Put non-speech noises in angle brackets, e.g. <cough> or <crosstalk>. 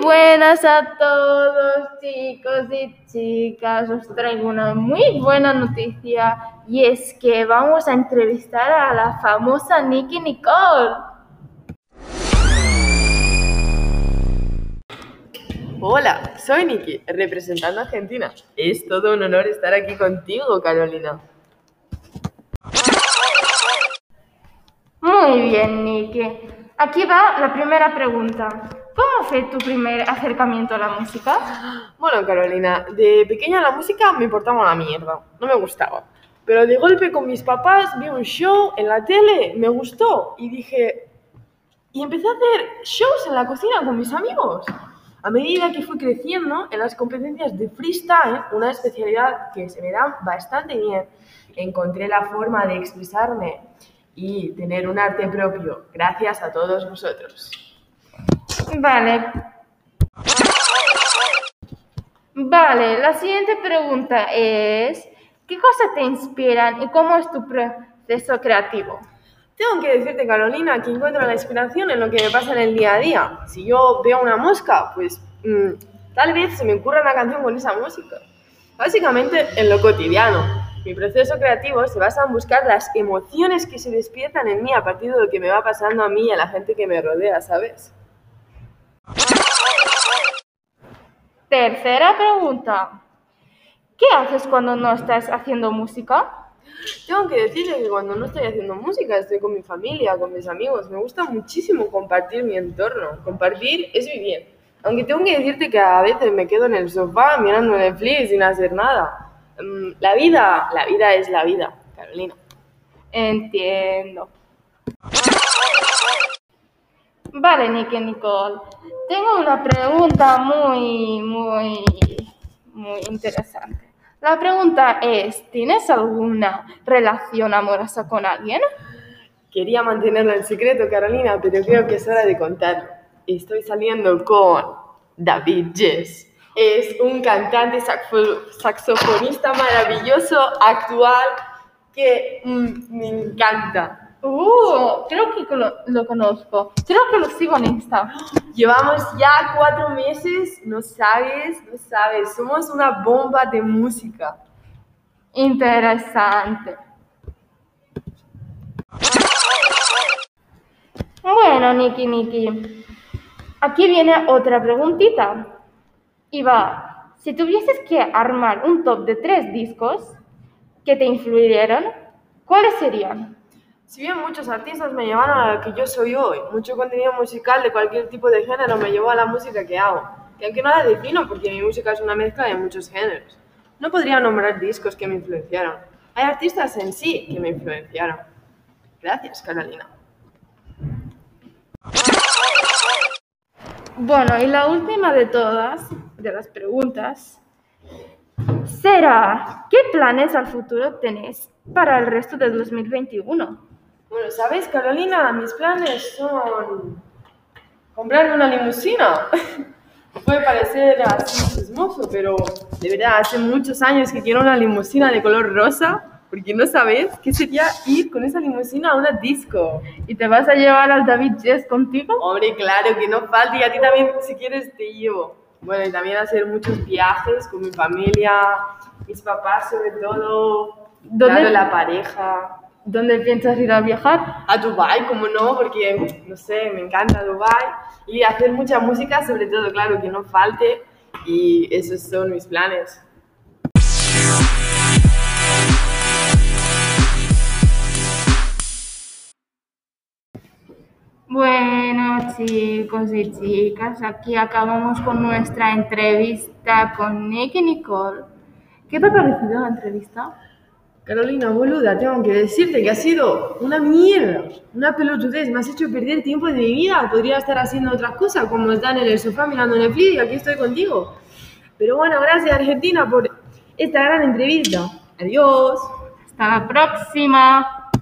buenas a todos chicos y chicas. Os traigo una muy buena noticia y es que vamos a entrevistar a la famosa Nicky Nicole. Hola, soy Nicky, representando a Argentina. Es todo un honor estar aquí contigo, Carolina. Muy bien, Nicky. Aquí va la primera pregunta. ¿Cómo fue tu primer acercamiento a la música? Bueno, Carolina, de pequeña la música me importaba una mierda, no me gustaba. Pero de golpe con mis papás vi un show en la tele, me gustó y dije... Y empecé a hacer shows en la cocina con mis amigos. A medida que fui creciendo en las competencias de freestyle, una especialidad que se me da bastante bien, encontré la forma de expresarme y tener un arte propio gracias a todos vosotros. Vale. Vale, la siguiente pregunta es, ¿qué cosas te inspiran y cómo es tu proceso creativo? Tengo que decirte, Carolina, que encuentro la inspiración en lo que me pasa en el día a día. Si yo veo una mosca, pues mm, tal vez se me ocurra una canción con esa música. Básicamente en lo cotidiano. Mi proceso creativo se basa en buscar las emociones que se despiertan en mí a partir de lo que me va pasando a mí y a la gente que me rodea, ¿sabes? Tercera pregunta. ¿Qué haces cuando no estás haciendo música? Tengo que decirle que cuando no estoy haciendo música estoy con mi familia, con mis amigos. Me gusta muchísimo compartir mi entorno. Compartir es vivir. Aunque tengo que decirte que a veces me quedo en el sofá mirando Netflix sin hacer nada. Mm, la vida, la vida es la vida, Carolina. Entiendo. Vale, Nicky Nicole. Tengo una pregunta muy, muy, muy interesante. La pregunta es, ¿tienes alguna relación amorosa con alguien? Quería mantenerlo en secreto, Carolina, pero creo que es hora de contarlo. Estoy saliendo con David Jess. Es un cantante saxofonista maravilloso, actual, que mm, me encanta. Uh, creo que lo, lo, conozco. Creo que lo sigo en Insta. Llevamos ya cuatro meses, no sabes, no sabes. Somos una bomba de música. Interesante. Bueno, Niki, Niki. Aquí viene otra preguntita. Y va, si tuvieses que armar un top de tres discos que te influyeron, ¿cuáles serían? Si bien muchos artistas me llevaron a lo que yo soy hoy, mucho contenido musical de cualquier tipo de género me llevó a la música que hago. Y aunque no la defino porque mi música es una mezcla de muchos géneros, no podría nombrar discos que me influenciaron. Hay artistas en sí que me influenciaron. Gracias, Carolina. Bueno, y la última de todas, de las preguntas, será, ¿qué planes al futuro tenéis para el resto de 2021? Bueno, ¿sabes, Carolina? Mis planes son comprarme una limusina. <laughs> Puede parecer así chismoso, pero de verdad hace muchos años que quiero una limusina de color rosa, porque no sabes qué sería ir con esa limusina a una disco. ¿Y te vas a llevar al David Jess contigo? Hombre, claro, que no falte, y a ti también, si quieres, te llevo. Bueno, y también hacer muchos viajes con mi familia, mis papás sobre todo, ¿Dónde? claro, la pareja. ¿Dónde piensas ir a viajar? A Dubai, como no, porque no sé, me encanta Dubai y hacer mucha música, sobre todo, claro, que no falte y esos son mis planes. Bueno, chicos y chicas, aquí acabamos con nuestra entrevista con Nick y Nicole. ¿Qué te ha parecido la entrevista? Carolina, boluda, tengo que decirte que ha sido una mierda, una pelotudez. Me has hecho perder tiempo de mi vida. Podría estar haciendo otras cosas, como estar en el sofá mirando Netflix y aquí estoy contigo. Pero bueno, gracias Argentina por esta gran entrevista. Adiós. Hasta la próxima.